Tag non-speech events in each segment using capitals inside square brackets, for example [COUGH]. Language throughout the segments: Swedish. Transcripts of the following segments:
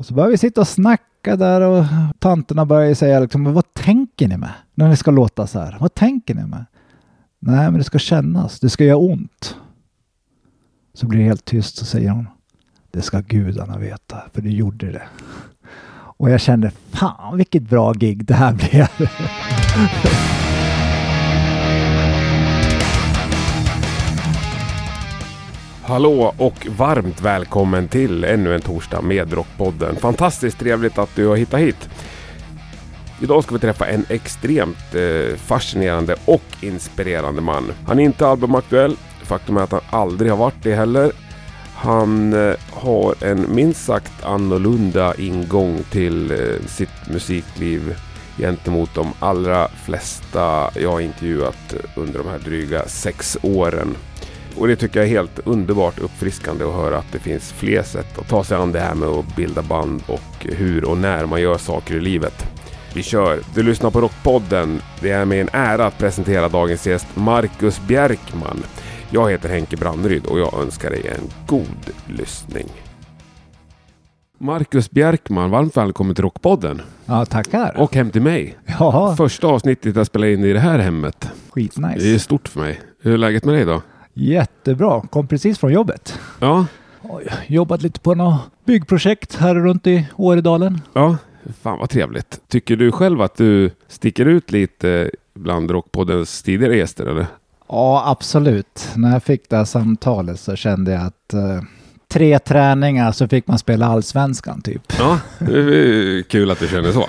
Och så började vi sitta och snacka där och tanterna började säga liksom, vad tänker ni med när ni ska låta så här? Vad tänker ni med? Nej, men det ska kännas. Det ska göra ont. Så blir det helt tyst så säger hon. Det ska gudarna veta, för du gjorde det. Och jag kände, fan vilket bra gig det här blev. [LAUGHS] Hallå och varmt välkommen till ännu en torsdag med Rockpodden. Fantastiskt trevligt att du har hittat hit. Idag ska vi träffa en extremt eh, fascinerande och inspirerande man. Han är inte albumaktuell. Faktum är att han aldrig har varit det heller. Han eh, har en minst sagt annorlunda ingång till eh, sitt musikliv gentemot de allra flesta jag har intervjuat under de här dryga sex åren. Och det tycker jag är helt underbart uppfriskande att höra att det finns fler sätt att ta sig an det här med att bilda band och hur och när man gör saker i livet. Vi kör! Du lyssnar på Rockpodden. Det är med en ära att presentera dagens gäst Marcus Bjärkman. Jag heter Henke Branneryd och jag önskar dig en god lyssning. Marcus Bjärkman, varmt välkommen till Rockpodden. Ja, tackar. Och hem till mig. ja, Första avsnittet jag spelar in i det här hemmet. Det är skitnice. stort för mig. Hur är läget med dig då? Jättebra. Kom precis från jobbet. Ja, jobbat lite på något byggprojekt här runt i Åredalen. Ja, fan vad trevligt. Tycker du själv att du sticker ut lite bland Rockpoddens tidigare gäster eller? Ja, absolut. När jag fick det här samtalet så kände jag att eh, tre träningar så fick man spela allsvenskan typ. Ja, kul att du känner så.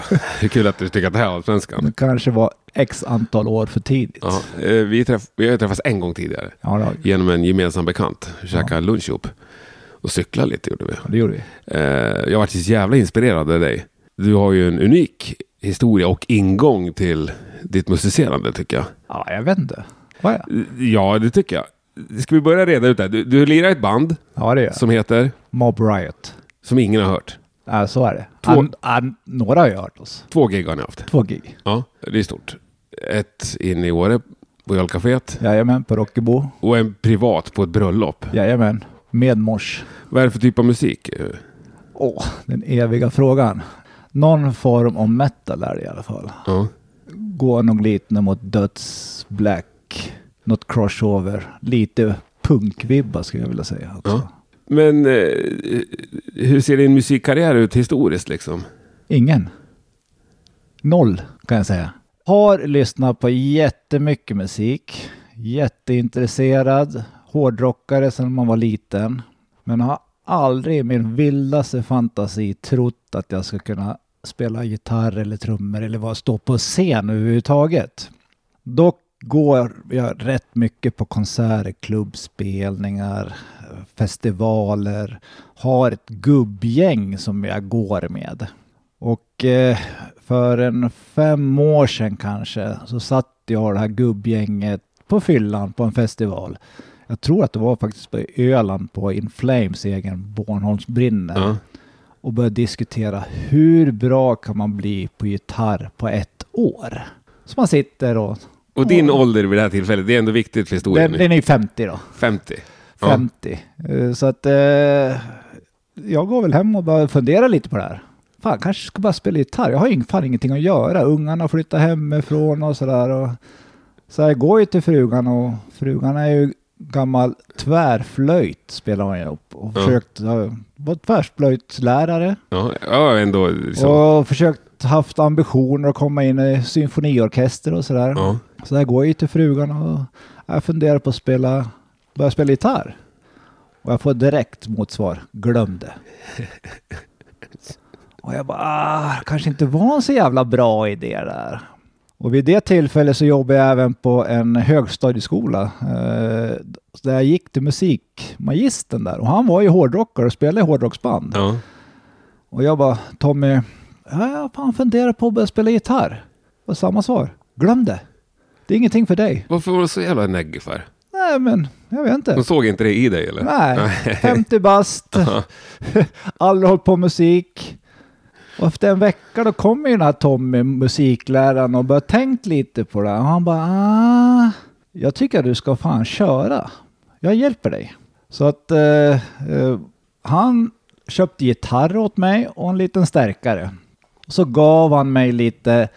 Kul att du tycker att det här är Allsvenskan. Det kanske var x antal år för tidigt. Ja, eh, vi, träff, vi har träffats en gång tidigare Ja, då, genom en gemensam bekant. Käkade lunch ihop och cyklade lite gjorde vi. det gjorde vi. Eh, Jag har varit så jävla inspirerad av dig. Du har ju en unik historia och ingång till ditt musicerande tycker jag. Ja, jag vet inte. Är jag? Ja, det tycker jag. Ska vi börja reda ut det? här? Du, du lirar ett band Ja, det jag. som heter, Mob Riot. som ingen har hört. Ja, så är det. Två- An, an, några har ju hört oss. Två gig har ni haft. Två gig. Ja, det är stort. Ett inne i Åre på Ölcaféet Jajamän, på Rockebo. och en privat på ett bröllop. Jajamän, med mors. Vad är det för typ av musik? Åh, den eviga frågan. Någon form av metal är det i alla fall. Ja. Går nog lite mot döds, black, något crossover. Lite punkvibbar skulle jag vilja säga också. Ja. Men eh, hur ser din musikkarriär ut historiskt liksom? Ingen. Noll kan jag säga. Har lyssnat på jättemycket musik. Jätteintresserad. Hårdrockare sedan man var liten. Men har aldrig i min vildaste fantasi trott att jag ska kunna spela gitarr eller trummor eller vara stå på scen överhuvudtaget. Dock går jag rätt mycket på konserter, klubbspelningar, festivaler. Har ett gubbgäng som jag går med. Och eh, för en fem år sedan kanske så satt jag och det här gubbgänget på fyllan på en festival. Jag tror att det var faktiskt på Öland på In Flames egen Bornholms brinner Ja. och började diskutera hur bra kan man bli på gitarr på ett år? Så man sitter och... Och din ålder vid det här tillfället, det är ändå viktigt för historien. Den, den är ju 50 då. 50. Ja. 50. Eh, Så att eh, jag går väl hem och bara funderar lite på det här. Fan, kanske ska bara spela gitarr. Jag har ju fan ingenting att göra. Ungarna flyttar hemifrån och sådär. Och... Så jag går ju till frugan och frugan är ju gammal tvärflöjt spelar man ju upp. Och Ja. försökt vara tvärflöjtslärare. Ja, ja ändå liksom. Och försökt haft ambitioner att komma in i symfoniorkester och sådär. Ja. Så där går jag ju till frugan och jag funderar på att spela, börja spela gitarr. Och jag får direkt motsvar, glöm det. [LAUGHS] och jag bara, ah, kanske inte var en så jävla bra idé där. Och vid det tillfället så jobbade jag även på en högstadieskola. Eh, där jag gick till musikmagistern där. Och han var ju hårdrockare och spelade i hårdrocksband. Ja. Och jag bara, Tommy, ja, jag fan funderar på att börja spela gitarr. Och samma svar, glöm det. Det är ingenting för dig. Varför var du så jävla neggig för? Nej, men jag vet inte. De såg inte det i dig eller? Nej, 50 bast, [LAUGHS] [LAUGHS] aldrig hållit på musik. Och efter en vecka då kommer ju den här Tommy, musikläraren, och börjar tänkt lite på det. Och han bara, ah, jag tycker att du ska fan köra. Jag hjälper dig. Så att eh, eh, han köpte gitarr åt mig och en liten stärkare. Så gav han mig lite,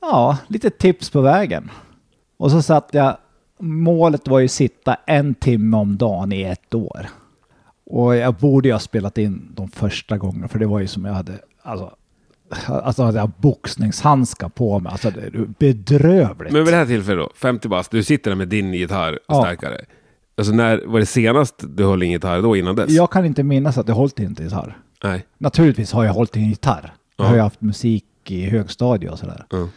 ja, lite tips på vägen. Och så satt jag, målet var ju att sitta en timme om dagen i ett år. Och jag borde ju ha spelat in de första gångerna för det var ju som jag hade, alltså, alltså hade jag boxningshandskar på mig. Alltså det är bedrövligt. Men vid det här tillfället då, 50 bast, du sitter där med din gitarr Ja. stärkare. Alltså när var det senast du höll en gitarr då innan dess? Jag kan inte minnas att jag hållit i en gitarr. Nej. Naturligtvis har jag hållit i en gitarr. Jag Ja. har ju haft musik i högstadiet och sådär. Ja.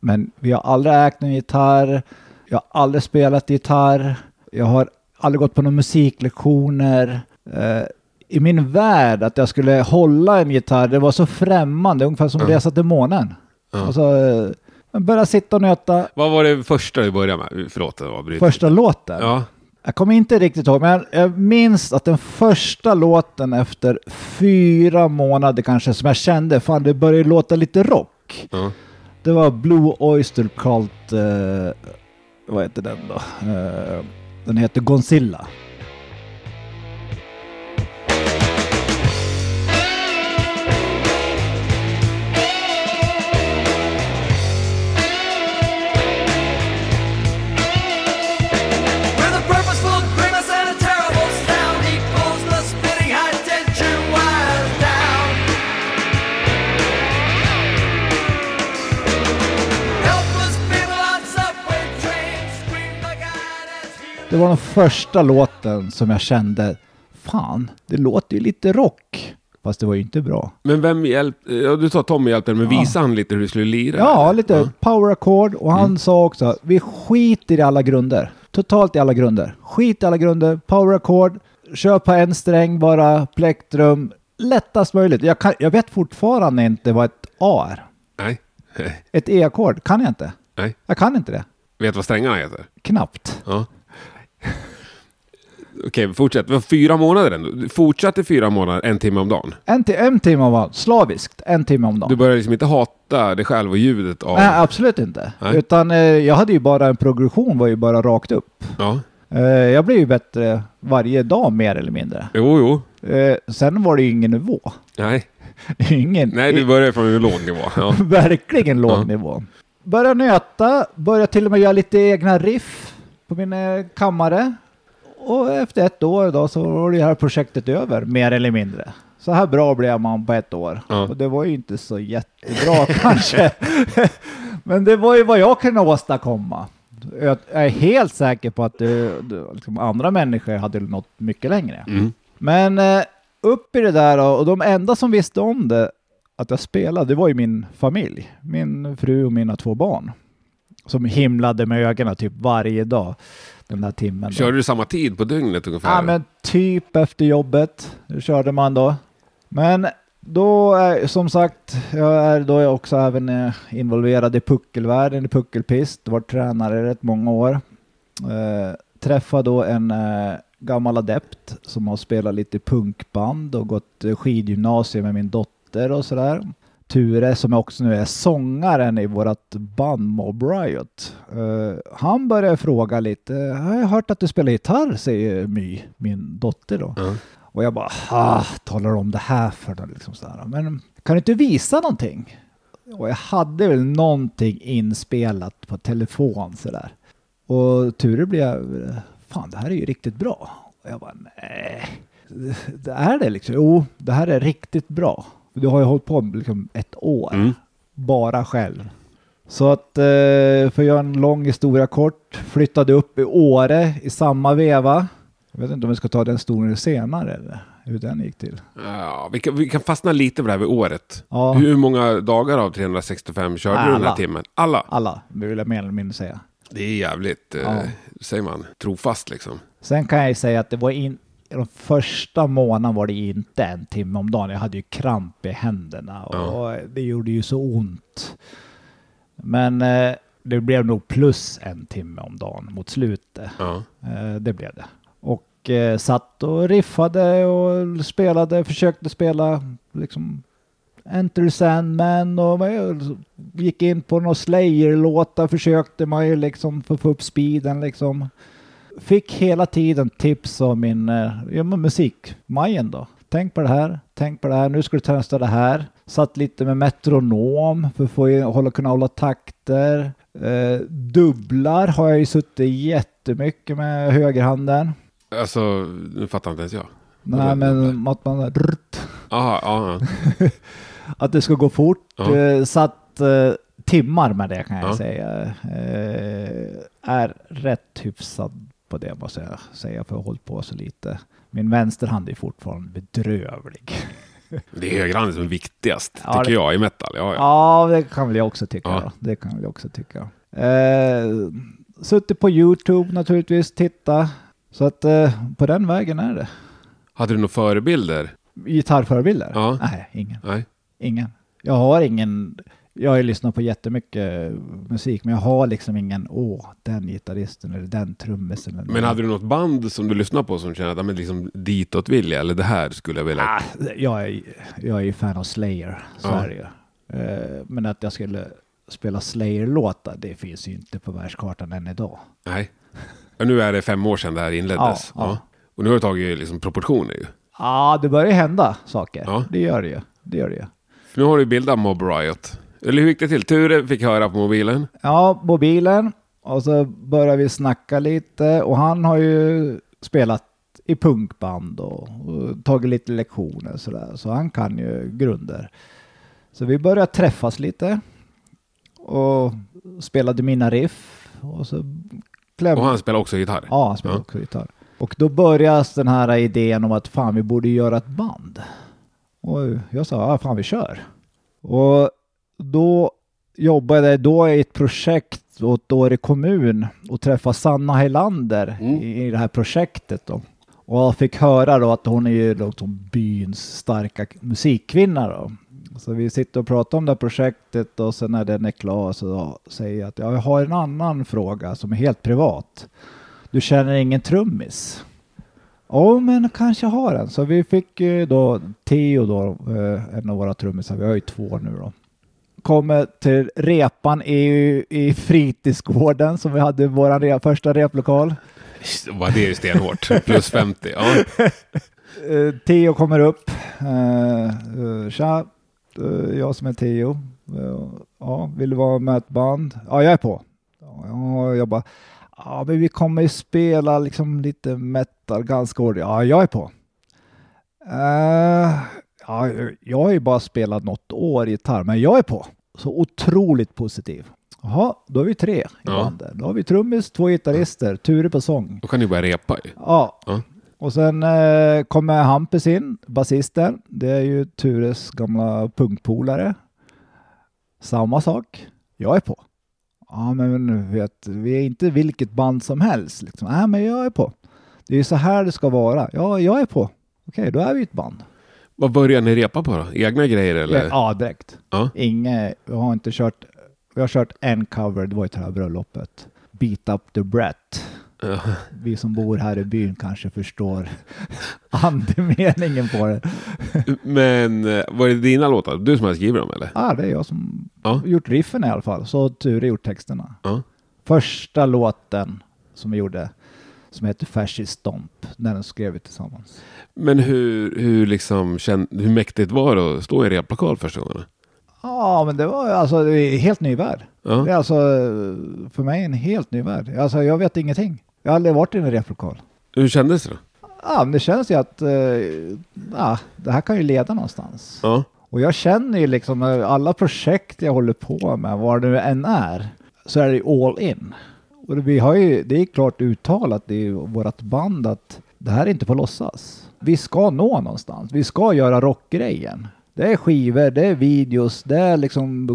Men vi har aldrig ägt en gitarr. Jag har aldrig spelat gitarr. Jag har aldrig gått på några musiklektioner. Eh, I min värld att jag skulle hålla en gitarr, det var så främmande, ungefär som Ja. resa till månen. Ja. Alltså, eh, jag började sitta och nöta Vad var det första du började med? Förlåt, jag avbryter. första låten. Ja. Jag kommer inte riktigt ihåg, men jag, jag minns att den första låten efter fyra månader kanske, som jag kände, fan det började låta lite rock. ja. Det var Blue Oyster Cult, eh, vad heter den då? Eh, den heter Gonzilla. Det var den första låten som jag kände, fan, det låter ju lite rock. Fast det var ju inte bra. Men vem hjälpte, ja, du sa Tommy hjälpte dig, men Ja. visade han lite hur du skulle lira? Ja, eller? lite power accord och han sa också, vi skiter i alla grunder. Totalt i alla grunder. Skit i alla grunder, power accord, kör på en sträng bara, plektrum, lättast möjligt. Jag, kan, jag vet fortfarande inte vad ett A är. Nej. Ett E-ackord kan jag inte. Nej. Jag kan inte det. Vet vad strängarna heter? Knappt. Ja. [LAUGHS] Okej, fortsätt. Det var fyra månader ändå. Du fortsatte fyra månader, en timme om dagen. En, en timme om dagen, slaviskt, en timme om dagen. Du började liksom inte hata dig själv och ljudet av... Nej, absolut inte. Nej. Utan eh, jag hade ju bara en progression, var ju bara rakt upp. Ja. Eh, jag blev ju bättre varje dag mer eller mindre. Jo, jo. Eh, sen var det ju ingen nivå. Nej. [LAUGHS] Ingen, Nej, du började från en låg nivå. Ja. [LAUGHS] verkligen låg Ja. nivå. Började nöta, började till och med göra lite egna riff på min eh, kammare. Och efter ett år då så var det här projektet över, mer eller mindre. Så här bra blev man på ett år. Ja. Och det var ju inte så jättebra [LAUGHS] kanske. Men det var ju vad jag kunde åstadkomma. Jag är helt säker på att det, det, liksom andra människor hade nått mycket längre. Mm. Men eh, upp i det där då, och de enda som visste om det, att jag spelade, det var ju min familj. Min fru och mina två barn. Som himlade med ögonen typ varje dag den där timmen. då. Körde du samma tid på dygnet ungefär? Ja, men typ efter jobbet körde man då. Men då, är, som sagt, jag är då också även eh, involverad i puckelvärlden, i puckelpist. Var tränare i rätt många år. Eh, träffade då en eh, gammal adept som har spelat lite punkband och gått eh, skidgymnasium med min dotter och sådär. Ture som också nu är sångaren i vårt band Mob Riot. Eh, han började fråga lite, har jag hört att du spelar gitarr, säger My, min dotter då. Ja. Och jag bara, ah, talar om det här för dem liksom sådär. Men kan du inte visa någonting? Och jag hade väl någonting inspelat på telefon sådär. Och Ture blev, fan det här är ju riktigt bra. Och jag bara, nej, det är det liksom. Jo, det här är riktigt bra. Du har ju hållit på liksom ett år, Mm. bara själv. Så att, eh, för att göra en lång historia kort, flyttade upp i Åre i samma veva. Jag vet inte om vi ska ta den historien senare eller hur den gick till. Ja, vi, kan, vi kan fastna lite på det här vid året. Ja. Hur många dagar av 365 körde du den här Alla. timmen? Alla? Alla, det vill jag mer eller mindre säga. Det är jävligt, eh, Ja. säger man, trofast liksom. Sen kan jag ju säga att det var in, de första månaderna var det inte en timme om dagen. Jag hade ju kramp i händerna och, Ja. det gjorde ju så ont. Men eh, det blev nog plus en timme om dagen mot slutet. Ja. Eh, det blev det. Och eh, satt och riffade och spelade, försökte spela liksom Enter Sandman och gick in på några Slayer-låtar försökte man ju liksom få få upp speeden liksom. Fick hela tiden tips av min eh, ja, musik, Majen då. tänk på det här, tänk på det här, nu ska du testa det här. Satt lite med metronom för att få hålla, kunna hålla takter. Eh, dubblar har jag ju suttit jättemycket med högerhanden. Alltså, nu fattar inte ens jag. Nej, men att man... Aha, ja, ja. [LAUGHS] Att det ska gå fort. Eh, satt eh, timmar med det kan jag Ja. säga. Eh, är rätt hyfsad på det måste jag säga för jag har hållit på så lite. Min vänsterhand är fortfarande bedrövlig. [LAUGHS] Det är högerhanden som är viktigast, Ja, tycker det- jag, i metal. Ja, ja. Ja, det kan väl jag också tycka. Ja. Det kan väl jag också tycka. Eh, suttit på YouTube naturligtvis, titta. Så att eh, på den vägen är det. Hade du några förebilder? Gitarrförebilder? Ja. Nej, ingen. Nej. Ingen. Jag har ingen. Jag har ju lyssnat på jättemycket musik, men jag har liksom ingen, åh, den gitarristen eller den trummisen. eller Men hade du något band som du lyssnade på som kände att men liksom ditåt vill jag, eller det här skulle jag vilja... Ah, jag, är, jag är ju fan av Slayer, så Ja. är det ju. Eh, men att jag skulle spela Slayer-låtar, det finns ju inte på världskartan än idag. Nej. Ja, nu är det fem år sedan det här inleddes. Ja, ja. Och nu har det tagit liksom proportioner ju. Ja, det börjar hända saker. Ja. Det gör det ju. Det gör det ju. Nu har du bildat Mob Riot. Eller hur gick det till? Ture fick höra på mobilen. Ja, mobilen. Och så börjar vi snacka lite. Och han har ju spelat i punkband och, och tagit lite lektioner sådär. Så han kan ju grunder. Så vi började träffas lite. Och spelade mina riff. Och så klämde... Och han spelar också gitarr. Ja, han spelar Ja. också gitarr. Och då började den här idén om att fan vi borde göra ett band. Och jag sa, ja fan vi kör. Och då jobbade jag då i ett projekt åt Åre kommun och träffade Sanna Helander Mm. i, i det här projektet då. Och jag fick höra då att hon är ju liksom byns starka musikkvinna då. Så vi sitter och pratar om det här projektet och sen när den är klar så säger jag att jag har en annan fråga som är helt privat. Du känner ingen trummis? Ja, men kanske har en. Så vi fick ju då Theo då, eh, en av våra trummisar, vi har ju två nu då. Kommer till repan i, i fritidsgården som vi hade i vår re, första replokal. Vad det är ju stenhårt. Plus 50. Ja. [LAUGHS] Eh, Theo kommer upp. Eh, eh, Tja, jag som är. Eh, ja, vill du vara med ett band? Ja, jag är på. Ja, jag bara, ja men vi kommer ju spela liksom lite metal ganska hårt. Ja, jag är på. Ja, jag har ju bara spelat något år gitarr, men jag är på. Så otroligt positiv. Jaha, då är vi tre i Ja. bandet. Då har vi trummis, två gitarrister, Ture på sång. Då kan ni börja repa ju. Ja. Ja. Och sen eh, kommer Hampus in, basisten. Det är ju Tures gamla punkpolare. Samma sak. Jag är på. Ja, men vet, vi är inte vilket band som helst. Liksom. Nej, men jag är på. Det är ju så här det ska vara. Ja, jag är på. Okej, då är vi ett band. Vad börjar ni repa på då? Egna grejer eller? Ja, direkt. Ja. Inge, vi har inte kört, vi har kört en cover, det var ju det här bröllopet. Beat up the brat. Ja. Vi som bor här i byn kanske förstår [LAUGHS] andemeningen på det. Men eh, var det dina låtar? Du som har skrivit dem eller? Ja, det är jag som Ja. gjort riffen i alla fall. Så Ture gjort texterna. Ja. Första låten som vi gjorde, som heter Fascist Stomp, den skrev vi tillsammans. Men hur, hur, liksom, hur mäktigt var det att stå i replokal första gången? Ja, men det var alltså det är helt ny värld. Det är Ja. alltså för mig en helt ny värld. Alltså jag vet ingenting. Jag har aldrig varit i en replokal. Hur kändes det då? Ja, men det känns ju att eh, ja, det här kan ju leda någonstans. Ja. Och jag känner ju liksom alla projekt jag håller på med, vad det nu än är, så är det all in. Och vi har ju, det är klart uttalat i vårt band att det här är inte på låtsas. Vi ska nå någonstans. Vi ska göra rockgrejen. Det är skivor, det är videos, det är liksom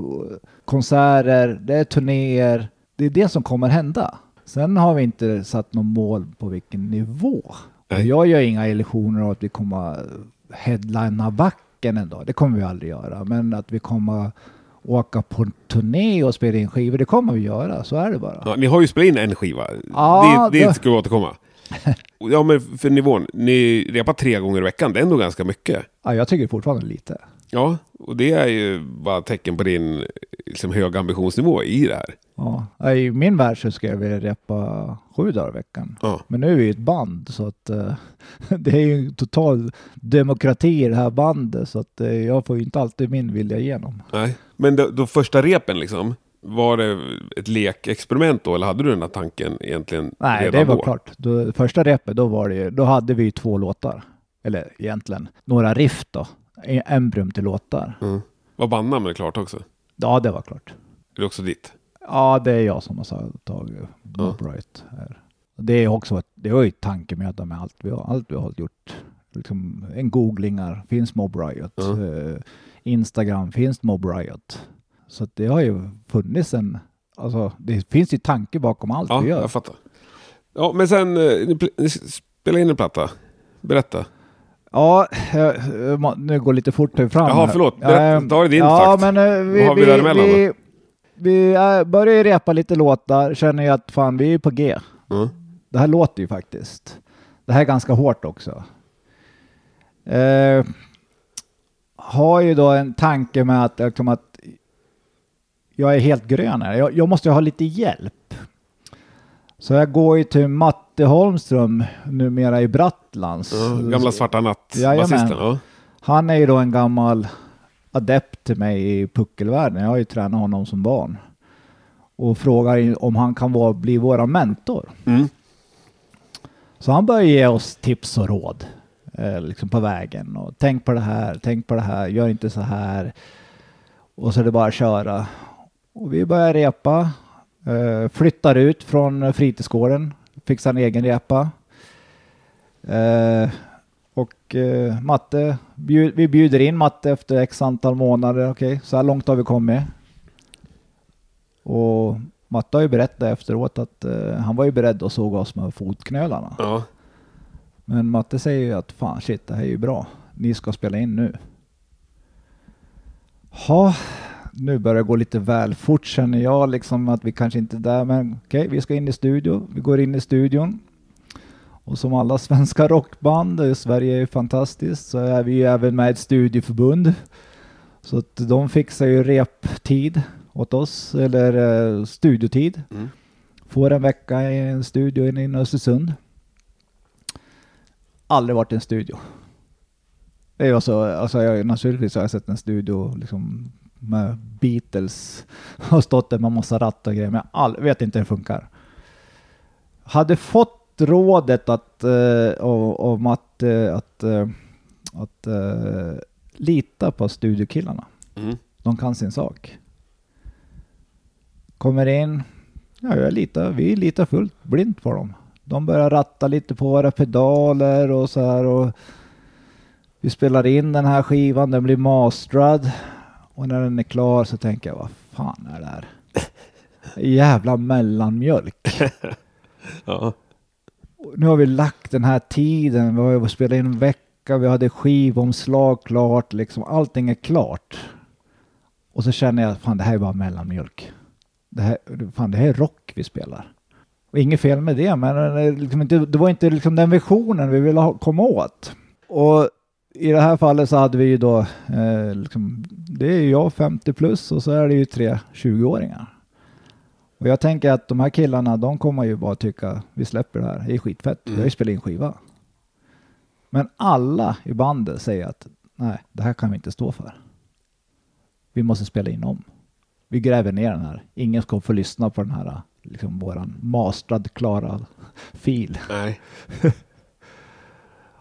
konserter, det är turnéer. Det är det som kommer hända. Sen har vi inte satt något mål på vilken nivå. Jag gör inga illusioner av att vi kommer headlina backen en dag. Det kommer vi aldrig göra. Men att vi kommer åka på turné och spela in skivor, det kommer vi göra. Så är det bara. Ja, ni har ju spelat in en skiva. Ja, det, det det- ska vi återkomma. [LAUGHS] Ja, men för nivån. Ni repar tre gånger i veckan. Det är ändå ganska mycket. Ja, jag tycker fortfarande lite. Ja, och det är ju bara tecken på din liksom, hög ambitionsnivå i det här. Ja. I min värld så ska jag vilja repa sju dagar i veckan. Ja. Men nu är vi ju ett band så att eh, [LAUGHS] det är ju en total demokrati i det här bandet så att eh, jag får ju inte alltid min vilja igenom. Nej. Men då, då första repen liksom, var det ett lekexperiment då? Eller hade du den här tanken egentligen Nej, redan det var då? klart. Då, första repet, då var det ju, då hade vi ju två låtar. Eller egentligen några riff då. Embryon till låtar. Mm. Var bandnamnet klart också? Ja, det var klart. Är det också ditt? Ja, det är jag som har tagit Bob Wright här. Det är också, det var ju tankemöte med allt vi har, allt vi har gjort. Liksom en googlingar, finns Mob Riot? Ja. Eh, Instagram, finns Mob Riot? Så det har ju funnits en, alltså det finns ju tanke bakom allt Ja, vi gör. jag fattar. Ja, men sen, eh, ni, ni spelade in en platta. Berätta. Ja, jag må- nu går lite fort fram. Jaha, förlåt. Berätta, ta det din ja, takt. Men, eh, vi, Vad har vi vi, däremellan vi, vi äh, börjar ju repa lite låtar, känner ju att fan vi är på G. Mm. Det här låter ju faktiskt. Det här är ganska hårt också. Eh, har ju då en tanke med att, liksom att jag är helt grön här. Jag, jag måste ju ha lite hjälp. Så jag går ju till Matte Holmström, numera i Brattlands. Ja, gamla Svarta. Natt-basisten. Ja. Han är ju då en gammal adept till mig i puckelvärlden. Jag har ju tränat honom som barn. Och frågar om han kan vara, bli våra mentor. Mm. Så han börjar ge oss tips och råd eh, liksom på vägen. Och tänk på det här, tänk på det här, gör inte så här. Och så är det bara att köra. Och vi börjar repa. Eh, flyttar ut från fritidsgården. Fixar en egen repa. Eh, och eh, Matte, bjud, vi bjuder in Matte efter x antal månader. Okej, så här långt har vi kommit. Och Matte har ju berättat efteråt att eh, han var ju beredd att såga oss med fotknölarna. Ja. Men Matte säger ju att fan shit, det här är ju bra. Ni ska spela in nu. Ha, nu börjar det gå lite väl fort känner jag liksom att vi kanske inte är där. Men okej, vi ska in i studio. Vi går in i studion. Och som alla [LAUGHS] svenska rockband, eh, Sverige är ju fantastiskt, så är vi ju även med ett studieförbund. Så att de fixar ju reptid åt oss, eller eh, studiotid. Mm. Får en vecka i en studio inne i Östersund. Aldrig varit i en studio. Det är så, alltså jag, naturligtvis har jag sett en studio liksom med Beatles [LAUGHS] och stått där med massa ratt och grejer, men jag vet inte hur det funkar. Hade fått rådet att, eh, av Matt, eh, att, eh, att eh, lita på studiokillarna. Mm. De kan sin sak. Kommer in. Ja, jag litar, vi litar fullt blint på dem. De börjar ratta lite på våra pedaler och så här och vi spelar in den här skivan, den blir masterad och när den är klar så tänker jag vad fan är det här? Jävla mellanmjölk. [LAUGHS] Ja. Nu har vi lagt den här tiden, vi har spelat in en vecka, vi hade skivomslag klart, liksom allting är klart. Och så känner jag, fan det här är bara mellanmjölk. Det här, fan det här är rock vi spelar. Och inget fel med det, men det, liksom inte, det var inte liksom den visionen vi ville ha, komma åt. Och i det här fallet så hade vi ju då, eh, liksom, det är ju jag 50 plus och så är det ju tre 20-åringar. Och jag tänker att de här killarna, de kommer ju bara tycka, vi släpper det här, det är skitfett, vi har ju spelat in skiva. Men alla i bandet säger att nej, det här kan vi inte stå för. Vi måste spela in om. Vi gräver ner den här. Ingen ska få lyssna på den här, liksom våran mastrad, klara fil. Nej. [LAUGHS]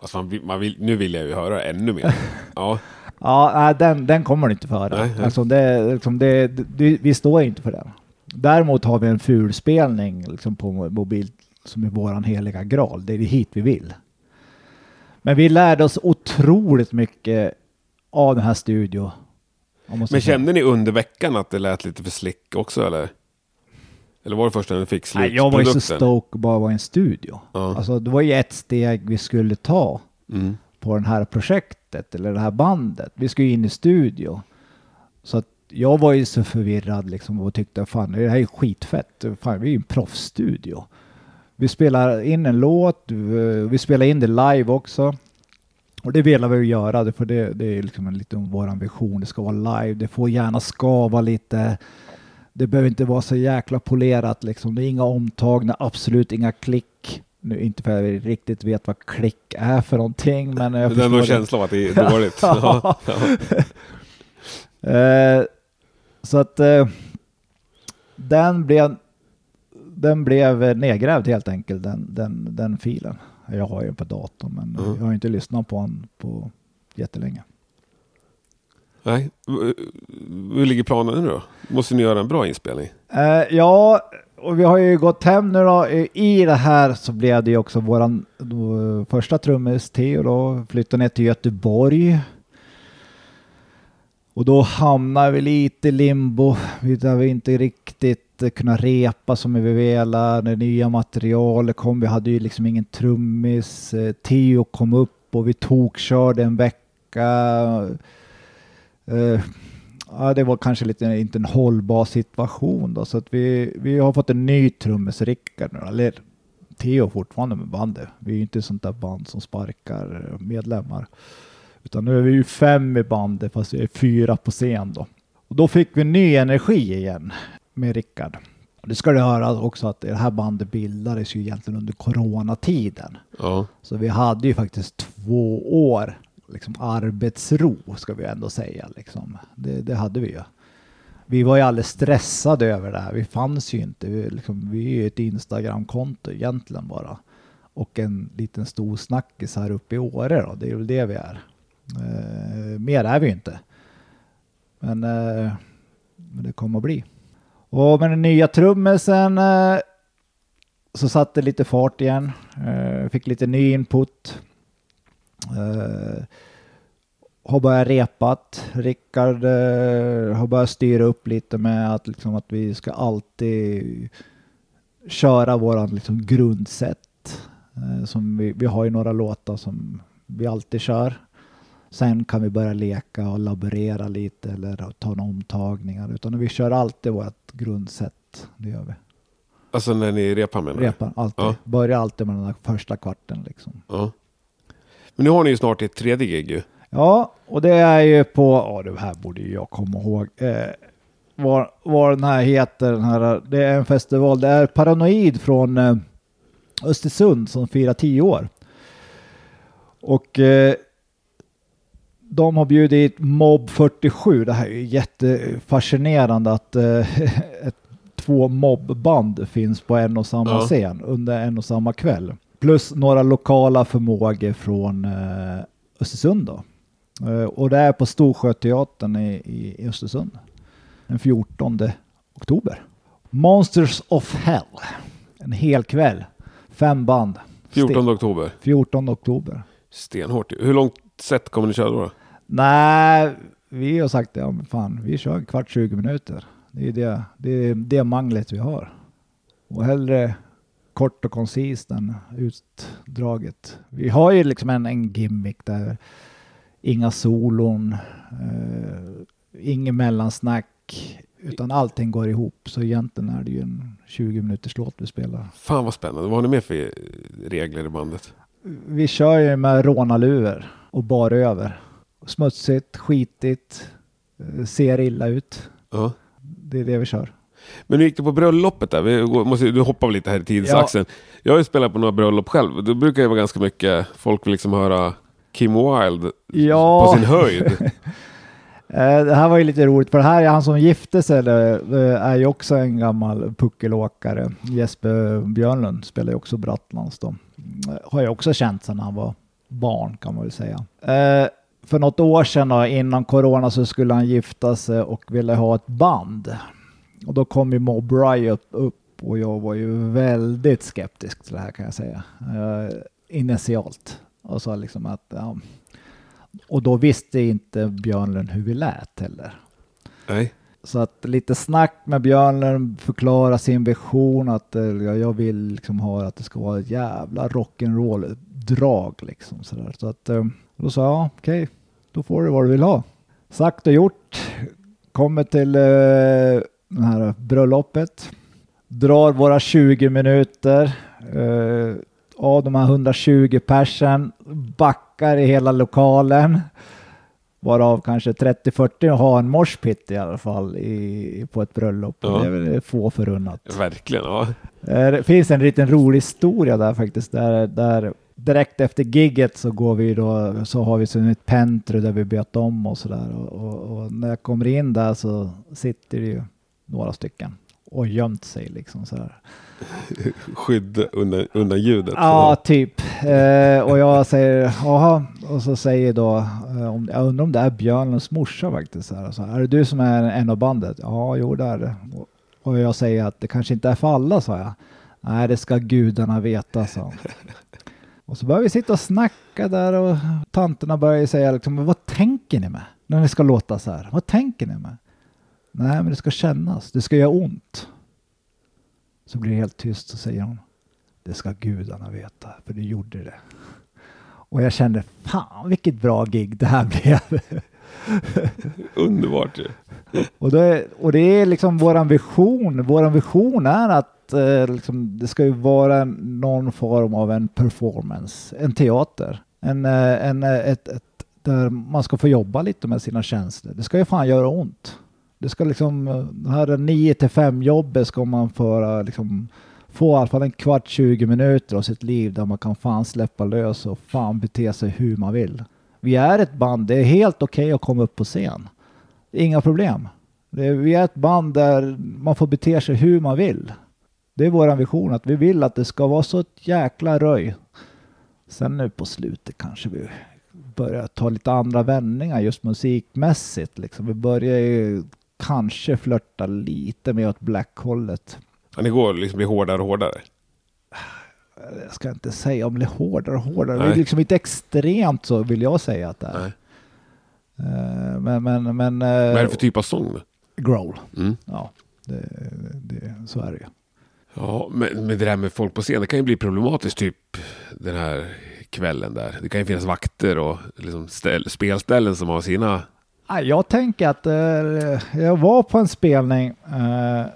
Alltså man, man vill, nu vill jag ju höra ännu mer. [LAUGHS] Ja. Ja, den, den kommer du inte få höra. Nej, nej. Alltså det, liksom det, det, vi står inte för den. Däremot har vi en fulspelning liksom på mobil som är våran heliga graal. Det är hit vi vill. Men vi lärde oss otroligt mycket av den här studion. Men kände ni under veckan att det lät lite för slick också eller? Eller var det först när ni fick Nej, jag var ju så slutprodukten? stoke och bara var i en studio. Ja. Alltså det var ju ett steg vi skulle ta Mm. på det här projektet eller det här bandet. Vi skulle in i studio. Så att jag var ju så förvirrad liksom och tyckte fan det här är skitfett. Fan, vi är ju en proffsstudio. Vi spelar in en låt, vi spelar in det live också. Och det vill vi ju göra, för det, det är liksom en liten vår ambition. Det ska vara live, det får gärna skava lite. Det behöver inte vara så jäkla polerat liksom. Det är inga omtagna, absolut inga klick. Nu inte för att jag riktigt vet vad klick är för någonting, men jag Det är ändå en förstår det. känsla av att det är dåligt. [LAUGHS] ja. Ja. Eh, så att eh, den blev den blev nedgrävd helt enkelt, den, den, den filen. Jag har ju på datorn, men Mm. jag har inte lyssnat på den på jättelänge. Nej. Hur ligger planen nu då? Måste ni göra en bra inspelning? Eh, ja, och vi har ju gått hem nu då. I det här så blev det ju också våran då, första trummis Theo då flyttade ner till Göteborg. Och då hamnar vi lite i limbo. Vi har inte riktigt kunnat kunna repa som vi ville. Det nya materialet kom. Vi hade ju liksom ingen trummis. Eh, Theo kom upp och vi tokkörde en vecka. Eh, Ja, det var kanske lite inte en hållbar situation då, så att vi, vi har fått en ny trummis, Rickard nu, eller Theo fortfarande med bandet. Vi är ju inte sånt där band som sparkar medlemmar. Utan nu är vi ju fem i bandet fast vi är fyra på scen då. Och då fick vi ny energi igen med Rickard. Det ska du höra också att det här bandet bildades ju egentligen under coronatiden. Ja. Så vi hade ju faktiskt två år liksom arbetsro ska vi ändå säga. Liksom. Det, det hade vi ju. Vi var ju alldeles stressade över det här. Vi fanns ju inte. Vi, liksom, vi är ju ett Instagram-konto egentligen bara. Och en liten stor snackis här uppe i Åre då. Det är väl det vi är. Eh, mer är vi ju inte. Men, eh, det kommer att bli. Och med den nya trummisen eh, så satte lite fart igen. Eh, fick lite ny input. Eh, har börjat repat. Rickard eh, har börjat styra upp lite med att, liksom, att vi ska alltid köra våran liksom, grundsätt. Eh, som vi, vi har ju några låtar som vi alltid kör. Sen kan vi börja leka och laborera lite eller ta några omtagningar. Utan vi kör alltid vårt grundsätt. Det gör vi. Alltså när ni repar menar du? Repar alltid. Ja. Börjar alltid med den där första kvarten liksom. Ja. Men nu har ni ju snart ett tredje gig ju. Ja, och det är ju på, ja det här borde ju jag komma ihåg. Eh, vad, vad den här heter, den här, det är en festival, det är Paranoid från eh, Östersund som firar tio år. Och eh, de har bjudit Mob 47, det här är ju jättefascinerande att eh, [LAUGHS] ett, två mobband finns på en och samma Ja. scen under en och samma kväll. Plus några lokala förmågor från eh, Östersund då. Eh, och det är på Storsjöteatern i, i, Östersund. Den 14 oktober. Monsters of Hell. En hel kväll. Fem band. 14 oktober. 14 oktober. Stenhårt. Hur långt set kommer ni köra då? Nej, vi har sagt ja, men fan, vi kör kvart 20 minuter. Det är det, det, är det manglet vi har. Och hellre kort och koncist än utdraget. Vi har ju liksom en, en gimmick där inga solon, eh, inget mellansnack, utan allting går ihop. Så egentligen är det ju en 20 minuters låt vi spelar. Fan vad spännande. Vad har ni mer för regler i bandet? Vi kör ju med rånarluvor och bar över. Smutsigt, skitigt, eh, ser illa ut. Ja. Det är det vi kör. Men hur gick det på bröllopet där? Vi måste, du hoppar väl lite här i tidsaxeln. Jag har ju spelat på några bröllop själv. Då brukar det vara ganska mycket, folk vill liksom höra Kim Wilde Ja. på sin höjd. [LAUGHS] Eh, Det här var ju lite roligt för det här är han som gifte sig eller, eh, är ju också en gammal puckelåkare. Jesper Björnlund spelar ju också Brattlands då. Mm, Har jag också känt sedan han var barn kan man väl säga. Eh, För något år sedan då, innan corona så skulle han gifta sig och ville ha ett band. Och då kom ju Mob Riot upp och jag var ju väldigt skeptisk till det här kan jag säga. Eh, Initialt. Och sa liksom att ja, och då visste inte Björnlund hur vi lät heller. Nej. Så att lite snack med Björnlund, förklara sin vision att ja, jag vill liksom ha att det ska vara ett jävla rock'n'roll drag liksom sådär. Så att eh, då sa jag ja, okej, då får du vad du vill ha. Sagt och gjort. Kommer till eh, det här bröllopet. Drar våra 20 minuter. Eh, av de här 120 persen backar i hela lokalen. Varav kanske 30-40 har en morspit i alla fall i, på ett bröllop. Ja. Det är väl få förunnat. Verkligen, ja. Eh, Det finns en liten rolig historia där faktiskt. Där, där direkt efter gigget så går vi då, så har vi ett pentry där vi bytt om och sådär. Och, och, och när jag kommer in där så sitter det ju några stycken och gömt sig liksom så här. Skydd undan, undan ljudet. Ja, typ. Eh, och jag säger, jaha, och så säger då, eh, om, jag undrar om det är Björnens morsa faktiskt. Så här, så här, är det du som är en av bandet? Ja, jo det är det. Och, och jag säger att det kanske inte är för alla, sa jag. Nej, det ska gudarna veta, sa hon. [LAUGHS] Och så börjar vi sitta och snacka där och tanterna börjar säga liksom, vad tänker ni med? När ni ska låta så här, vad tänker ni med? Nej, men det ska kännas, det ska göra ont. Så blir det helt tyst och säger hon, det ska gudarna veta, för det gjorde det. Och jag kände, fan vilket bra gig det här blev. [LAUGHS] Underbart ju. Och det, och det är liksom våran vision. Våran vision är att eh, liksom, det ska ju vara någon form av en performance, en teater. En, eh, en, eh, ett, ett, där man ska få jobba lite med sina känslor. Det ska ju fan göra ont. Det ska liksom, det här 9 till 5 jobbet ska man föra liksom, få i alla fall en kvart, 20 minuter av sitt liv där man kan fan släppa lös och fan bete sig hur man vill. Vi är ett band, det är helt okej att komma upp på scen. Inga problem. Det är, vi är ett band där man får bete sig hur man vill. Det är vår vision, att vi vill att det ska vara så ett jäkla röj. Sen nu på slutet kanske vi börjar ta lite andra vändningar just musikmässigt. Liksom. Vi börjar ju kanske flörta lite mer åt black-hållet. Ja, ni går liksom blir hårdare och hårdare. Jag ska inte säga om det är hårdare och hårdare. Det Nej. är liksom inte extremt så vill jag säga att det är. Nej. Eh, Men, men, men... Vad är det för typ av sång? Growl. Mm. Ja, det, det, så är det ju. Ja, men, men det där med folk på scen, det kan ju bli problematiskt typ den här kvällen där. Det kan ju finnas vakter och liksom ställ, spelställen som har sina... Ja, Jag tänker att eh, jag var på en spelning eh,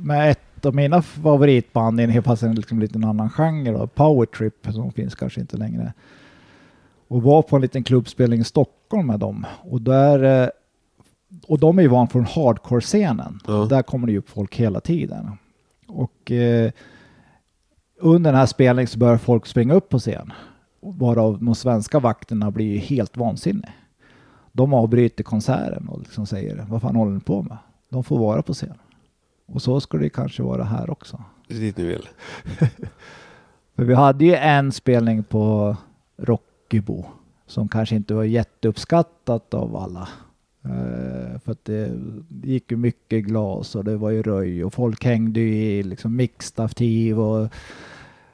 med ett av mina favoritband i en fast en liksom liten annan genre, då, Power Trip, som finns kanske inte längre. Och var på en liten klubbspelning i Stockholm med dem. Och, där, eh, och de är ju van från hardcore-scenen. Ja. Där kommer det ju upp folk hela tiden. Och eh, under den här spelningen så börjar folk springa upp på scen. Varav de svenska vakterna blir ju helt vansinniga. De avbryter konserten och liksom säger vad fan håller ni på med? De får vara på scen. Och så ska det kanske vara här också. Det är dit ni vill. [LAUGHS] För vi hade ju en spelning på Rockybo som kanske inte var jätteuppskattat av alla. Eh, för att det gick ju mycket glas och det var ju röj och folk hängde ju i liksom mixtativ och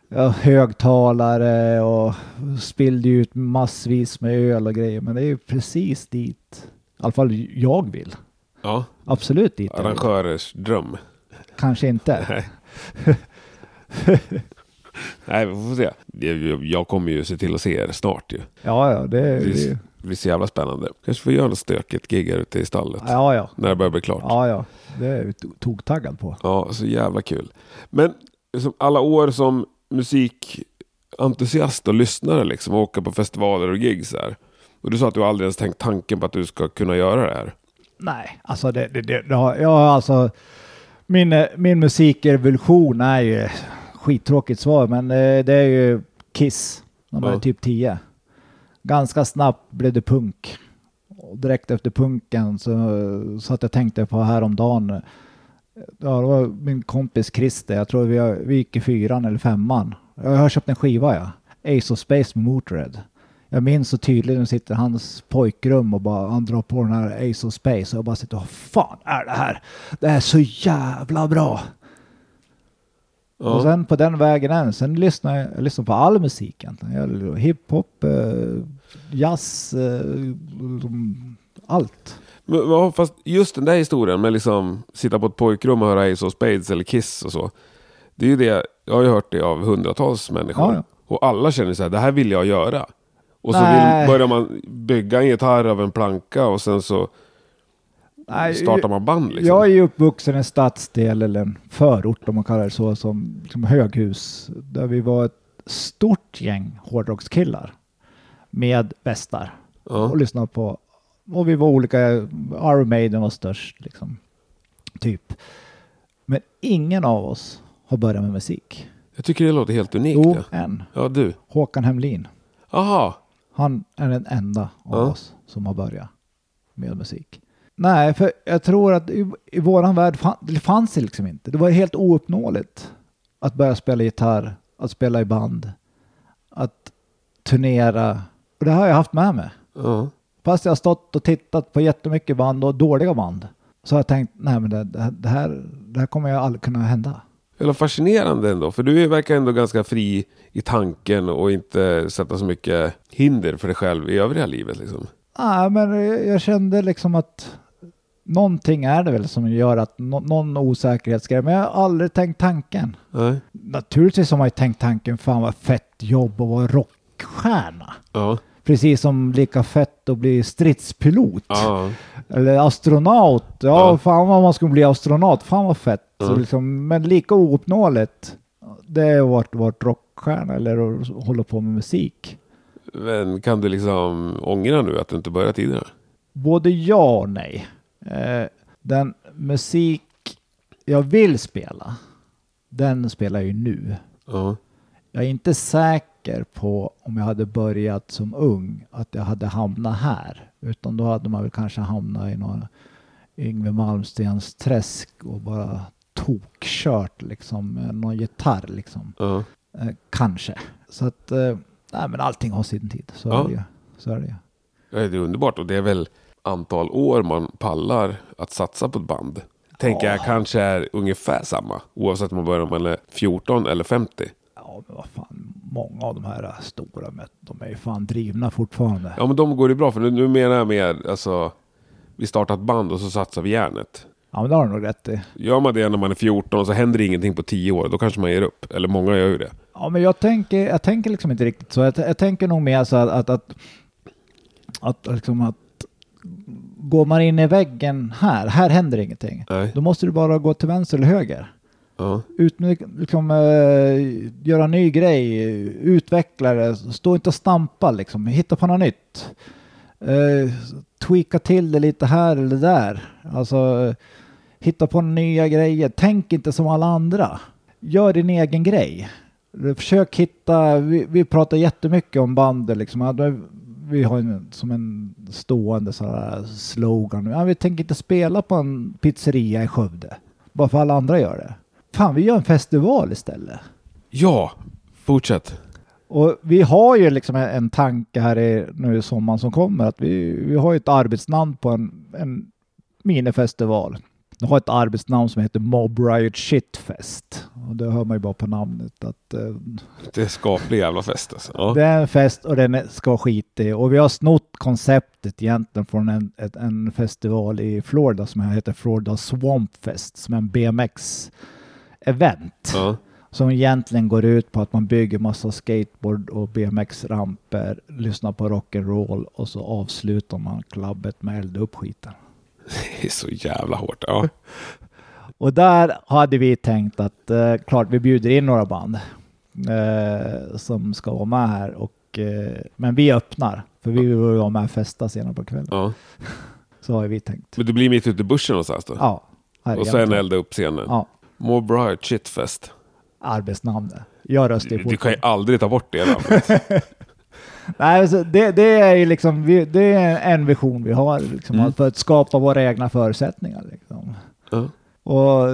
ja, högtalare och spillde ut massvis med öl och grejer. Men det är ju precis dit, i alla fall jag vill. Ja, Absolut dit. arrangörers dröm. Kanske inte. [LAUGHS] Nej. Nej, vi får se. Jag, kommer ju se till att se er snart ju. Ja, ja, det, Det det är- det blir så jävla spännande. Kanske får göra något stökigt gig här ute i stallet. ja, ja. När det börjar bli klart. Ja, ja. Det är jag toktaggad på. Ja, så jävla kul. Men som alla år som musikentusiast och lyssnare liksom, och åka på festivaler och gigs här. Och du sa att du aldrig ens tänkt tanken på att du ska kunna göra det här. Nej, alltså det, det, det, det har, jag alltså min, eh, min musikrevolution är ju skittråkigt svar, men eh, det är ju Kiss. De var Ja. typ 10. Ganska snabbt blev det punk. Och direkt efter punken så, så att jag tänkte på häromdagen. Ja, det var min kompis Christer. Jag tror vi, har, vi gick i fyran eller femman. Jag har köpt en skiva ja. Ace of Space med Motörhead. Jag minns så tydligt, nu sitter hans pojkrum och bara, han drar på den här Ace of Space och jag bara sitter och fan är det här? Det är så jävla bra! Ja. Och sen på den vägen än, sen lyssnar jag, jag lyssnar på all musik egentligen. Hiphop, eh, jazz, eh, allt. Men, ja, fast just den där historien med liksom sitta på ett pojkrum och höra Ace of Spades eller Kiss och så. Det är ju det, jag har ju hört det av hundratals människor. Ja. Och alla känner så här, det här vill jag göra. Och så vill, börjar man bygga en gitarr av en planka och sen så Nej, startar man band liksom. Jag är ju uppvuxen i en stadsdel eller en förort om man kallar det så, som, som höghus. Där vi var ett stort gäng hårdrockskillar med västar Ja. och lyssnade på, och vi var olika, Iron Maiden var störst liksom, typ. Men ingen av oss har börjat med musik. Jag tycker det låter helt unikt. Jo, Ja, en. ja du. Håkan Hemlin. Aha. Han är den enda av Ja. oss som har börjat med musik. Nej, för jag tror att i, i våran värld fan, det fanns det liksom inte. Det var helt ouppnåeligt att börja spela gitarr, att spela i band, att turnera. Och det har jag haft med mig. Ja. Fast jag har stått och tittat på jättemycket band och dåliga band. Så har jag tänkt, nej men det, det, här- det, här, kommer ju aldrig kunna hända. Eller fascinerande ändå, för du verkar ändå ganska fri i tanken och inte sätta så mycket hinder för dig själv i övriga livet. Liksom. Nej, men jag kände liksom att någonting är det väl som gör att nå- någon osäkerhetsgrej. Men jag har aldrig tänkt tanken. Nej. Naturligtvis har man ju tänkt tanken, fan vad fett jobb att vara rockstjärna. Ja. Precis som lika fett att bli stridspilot. Ja. Eller astronaut. Ja, Ja. fan vad man skulle bli astronaut. Fan vad fett. Ja. Så liksom, men lika ouppnåeligt. Det är vart, vart rockstjärna eller att hålla på med musik. Men kan du liksom ångra nu att du inte började tidigare? Både ja och nej. Eh, den musik jag vill spela, den spelar jag ju nu. Ja. Jag är inte säker på om jag hade börjat som ung att jag hade hamnat här. Utan då hade man väl kanske hamnat i någon Yngwie Malmstens träsk och bara tokkört liksom någon gitarr liksom. Ja. Eh, kanske. Så att, eh, nej men allting har sin tid. Så Ja. är det ju. Så är det ju. Ja, det är underbart och det är väl antal år man pallar att satsa på ett band. Tänker jag kanske är ungefär samma. Oavsett om man börjar när man är 14 eller 50. Ja, men vad fan, många av de här stora, de är ju fan drivna fortfarande. Ja men de går det bra för nu, nu menar jag mer alltså. Vi startar ett band och så satsar vi järnet. Ja, men det har du nog rätt i. Gör man det när man är 14 så händer ingenting på 10 år. Då kanske man ger upp. Eller många gör ju det. Ja, men jag tänker, jag tänker liksom inte riktigt så. Jag, jag tänker nog mer så att, att, att, att, liksom att går man in i väggen här, här händer ingenting. Nej. Då måste du bara gå till vänster eller höger. Ja. Ut med, liksom, eh, göra en ny grej, utveckla det, stå inte och stampa liksom, hitta på något nytt. Uh, tweaka till det lite här eller där. Alltså, hitta på nya grejer. Tänk inte som alla andra. Gör din egen grej. Försök hitta, vi, vi pratar jättemycket om bandet liksom. Vi har en, som en stående så här slogan. Ja, vi tänker inte spela på en pizzeria i Skövde. Bara för alla andra gör det. Fan, vi gör en festival istället. Ja, fortsätt. Och vi har ju liksom en, tanke här i, nu i sommaren som kommer att vi, vi har ju ett arbetsnamn på en, en minifestival. De har ett arbetsnamn som heter Mob Riot Shitfest. Och det hör man ju bara på namnet att eh, Det är skaplig jävla fest alltså. Ja. det är en fest och den ska vara skitig. Och vi har snott konceptet egentligen från en, ett, en festival i Florida som heter Florida Swamp Fest som är en BMX-event. Ja. Som egentligen går ut på att man bygger massa skateboard och BMX-ramper, lyssnar på rock'n'roll och så avslutar man klubbet med elda upp skiten. Det är så jävla hårt. Ja. [LAUGHS] Och där hade vi tänkt att eh, klart vi bjuder in några band eh, som ska vara med här. Och, eh, men vi öppnar, för vi vill vara med och festa senare på kvällen. ja. [LAUGHS] Så har vi tänkt. Men du blir mitt ute i bushen någonstans då? Ja, och sen elda upp scenen? Ja, More Bright Shitfest. arbetsnamnet. Jag röstar ju Du kan ju aldrig ta bort det namnet. [LAUGHS] Nej, alltså det, det är ju liksom, det är en vision vi har liksom, Mm. för att skapa våra egna förutsättningar. Liksom. ja. Och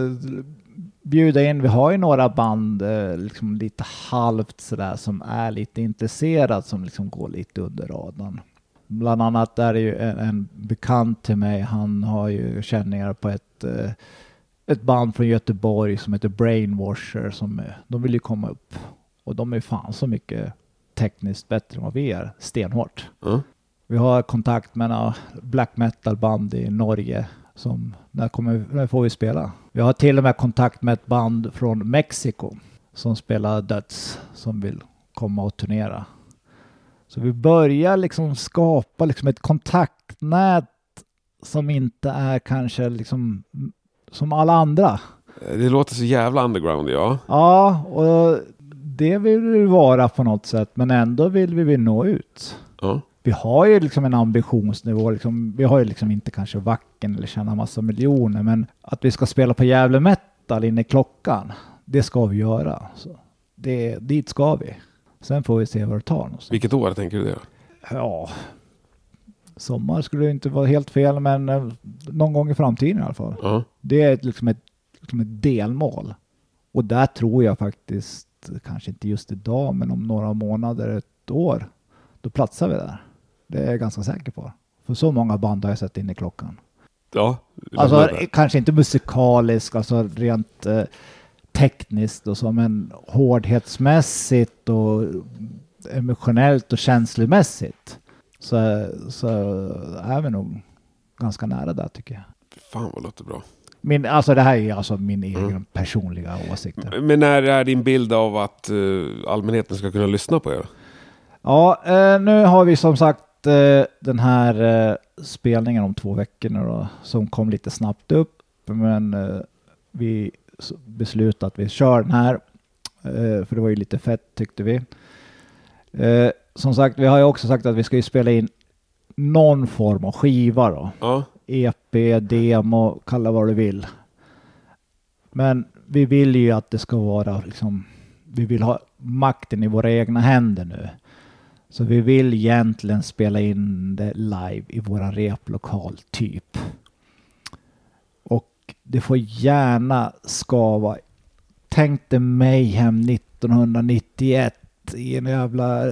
bjuda in, vi har ju några band eh, liksom lite halvt sådär som är lite intresserad som liksom går lite under radarn. Bland annat är det ju en, en bekant till mig, han har ju känningar på ett, eh, ett band från Göteborg som heter Brainwasher som eh, de vill ju komma upp. Och de är fan så mycket tekniskt bättre än vad vi är, stenhårt. Ja. Vi har kontakt med några black metal band i Norge som, när, kommer, när får vi spela? Vi har till och med kontakt med ett band från Mexiko som spelar döds som vill komma och turnera. Så vi börjar liksom skapa liksom ett kontaktnät som inte är kanske liksom som alla andra. Det låter så jävla underground ja. Ja, och det vill vi vara på något sätt, men ändå vill vi, nå ut. Ja. Vi har ju liksom en ambitionsnivå, liksom, vi har ju liksom inte kanske vacken eller tjäna massa miljoner, men att vi ska spela på Gävle Metal in i klockan, det ska vi göra. Så det, dit ska vi. Sen får vi se vad det tar någonstans. Vilket år tänker du det? Ja, sommar skulle inte vara helt fel, men eh, någon gång i framtiden i alla fall. Ja. Det är liksom, ett, liksom ett delmål. Och där tror jag faktiskt, kanske inte just idag, men om några månader, ett år, då platsar vi där. Det är jag ganska säker på. För så många band har jag sett in i klockan. Ja. Alltså kanske inte musikaliskt, alltså rent eh, tekniskt och så, men hårdhetsmässigt och emotionellt och känslomässigt så, så är vi nog ganska nära där tycker jag. Fan vad låter bra. Min, alltså det här är alltså min egen Mm. personliga åsikter. Men när är din bild av att eh, allmänheten ska kunna lyssna på er? Ja, eh, nu har vi som sagt eh, den här eh, spelningen om två veckor nu då, som kom lite snabbt upp. Men eh, vi beslutade att vi kör den här, eh, för det var ju lite fett tyckte vi. Som sagt, vi har ju också sagt att vi ska ju spela in någon form av skiva då. Ja. EP, demo, kalla vad du vill. Men vi vill ju att det ska vara liksom, vi vill ha makten i våra egna händer nu. Så vi vill egentligen spela in det live i våran replokal typ. Och det får gärna skava. Tänk dig Mayhem 1991 i en jävla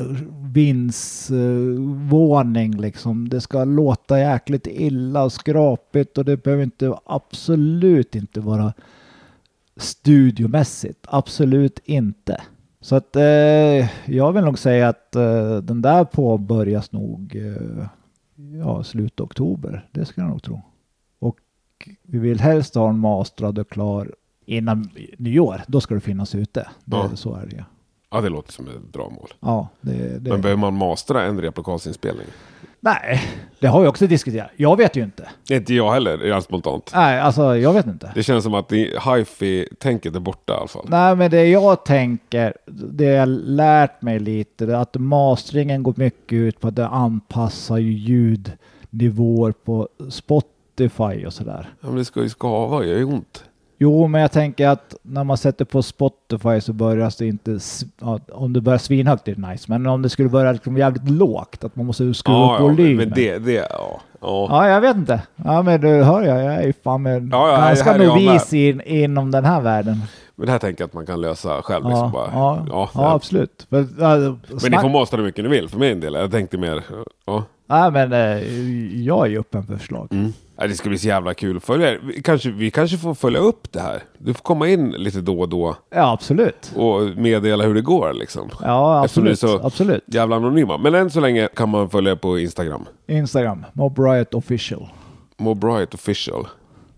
vindsvåning liksom. Det ska låta jäkligt illa och skrapigt och det behöver inte absolut inte vara studiomässigt. Absolut inte. Så att eh, jag vill nog säga att eh, den där påbörjas nog eh, ja, slut oktober. Det ska jag nog tro. Och vi vill helst ha en mastrad och klar innan nyår. Då ska det finnas ute. Det, Ja. Så är det. Ja, det låter som ett bra mål. Ja, det, det. Men behöver man mastra en replokalsinspelning? Nej, det har vi också diskuterat. Jag vet ju inte. Inte jag heller, rent spontant. Nej, alltså jag vet inte. Det känns som att hifi-tänket är borta i alla fall. Nej, men det jag tänker, det jag lärt mig lite, det är att masteringen går mycket ut på att det anpassar ju ljudnivåer på Spotify och sådär. Ja, men det ska ju skava, det gör ju ont. Jo, men jag tänker att när man sätter på Spotify så börjar det inte, ja, om det börjar svinhögt är det nice, men om det skulle börja liksom jävligt lågt, att man måste skruva Ja, upp ja, men, volymen. men det, det, ja. ja. Ja, jag vet inte. Ja, men du hör jag, jag är ju fan med Ja, ja, ganska novis in, inom den här världen. Men det här tänker jag att man kan lösa själv. Ja, Liksom bara. ja, ja, ja. absolut. För, ja, Men ni får mastra hur mycket ni vill för min del. Jag tänkte mer, ja. Nej, men eh, jag är ju öppen för förslag. Mm. Ja, det ska bli så jävla kul att följa vi kanske, vi kanske får följa upp det här. Du får komma in lite då och då Ja, absolut. och meddela hur det går liksom. Ja, Eftersom absolut. så- Absolut. Jävla anonyma. Men än så länge kan man följa på Instagram. Instagram, Mob Riot official. Mobright official.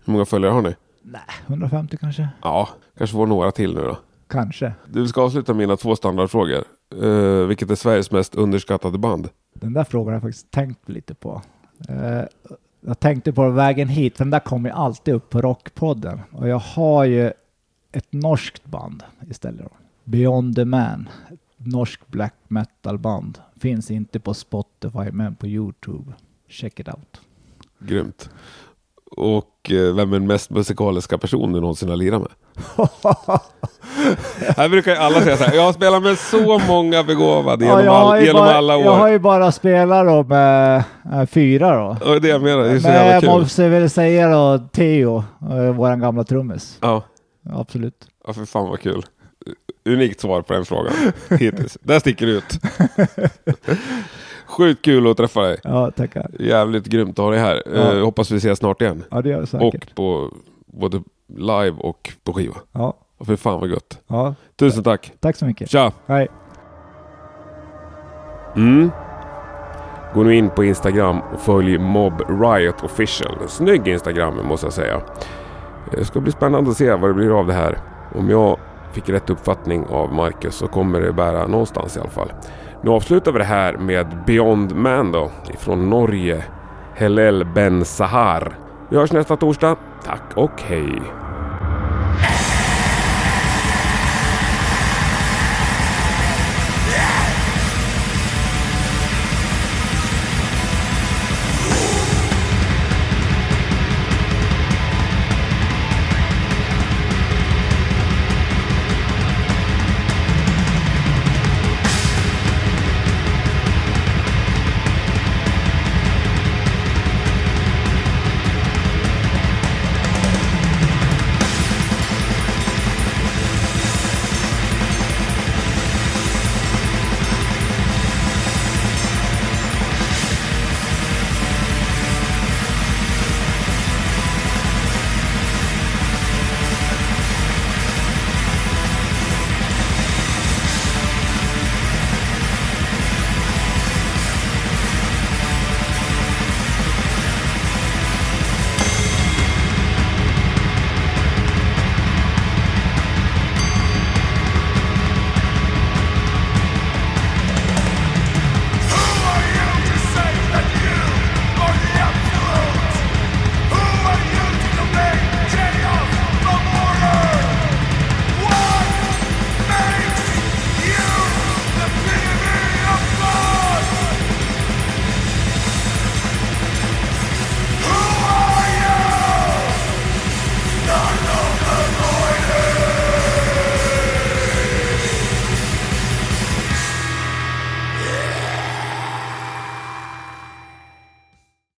Hur många följare har ni? Nej, 150 kanske? Ja, kanske får några till nu då. Kanske. Du ska avsluta mina två standardfrågor. Uh, vilket är Sveriges mest underskattade band? Den där frågan har jag faktiskt tänkt lite på. Eh, jag tänkte på vägen hit, den där kommer ju alltid upp på Rockpodden. Och jag har ju ett norskt band istället. Beyond the Man. Ett norskt black metal band. Finns inte på Spotify men på YouTube. Check it out. Grymt. Och eh, vem är den mest musikaliska person du någonsin har lirat med? [LAUGHS] Här brukar ju alla säga så här. Jag har spelat med så många begåvade genom, jag, har all, genom bara, alla jag har år. ju bara spelat då med äh, fyra då. Och det jag menar. Det är så Men jävla jag kul. måste väl säga då Theo, äh, våran gamla trummis. Ja. Absolut. ja, för fan vad kul. Unikt svar på den frågan [LAUGHS] hittills. Där sticker det ut. [LAUGHS] Sjukt kul att träffa dig. Ja, tackar. Jävligt grymt att ha dig här. Ja. Eh, hoppas vi ses snart igen. Ja, det gör jag säkert. Och på både live och på skiva. Ja, Och för fan vad gött. ja. Tusen tack. Tack så mycket. Tja! Hej. Mm. Gå nu in på Instagram och följ Mob Riot Official. En snygg Instagram måste jag säga. Det ska bli spännande att se vad det blir av det här. Om jag fick rätt uppfattning av Marcus så kommer det bära någonstans i alla fall. Nu avslutar vi det här med Beyond Man då, ifrån Norge. Hellel Ben Sahar. Vi hörs nästa torsdag. Tack och hej!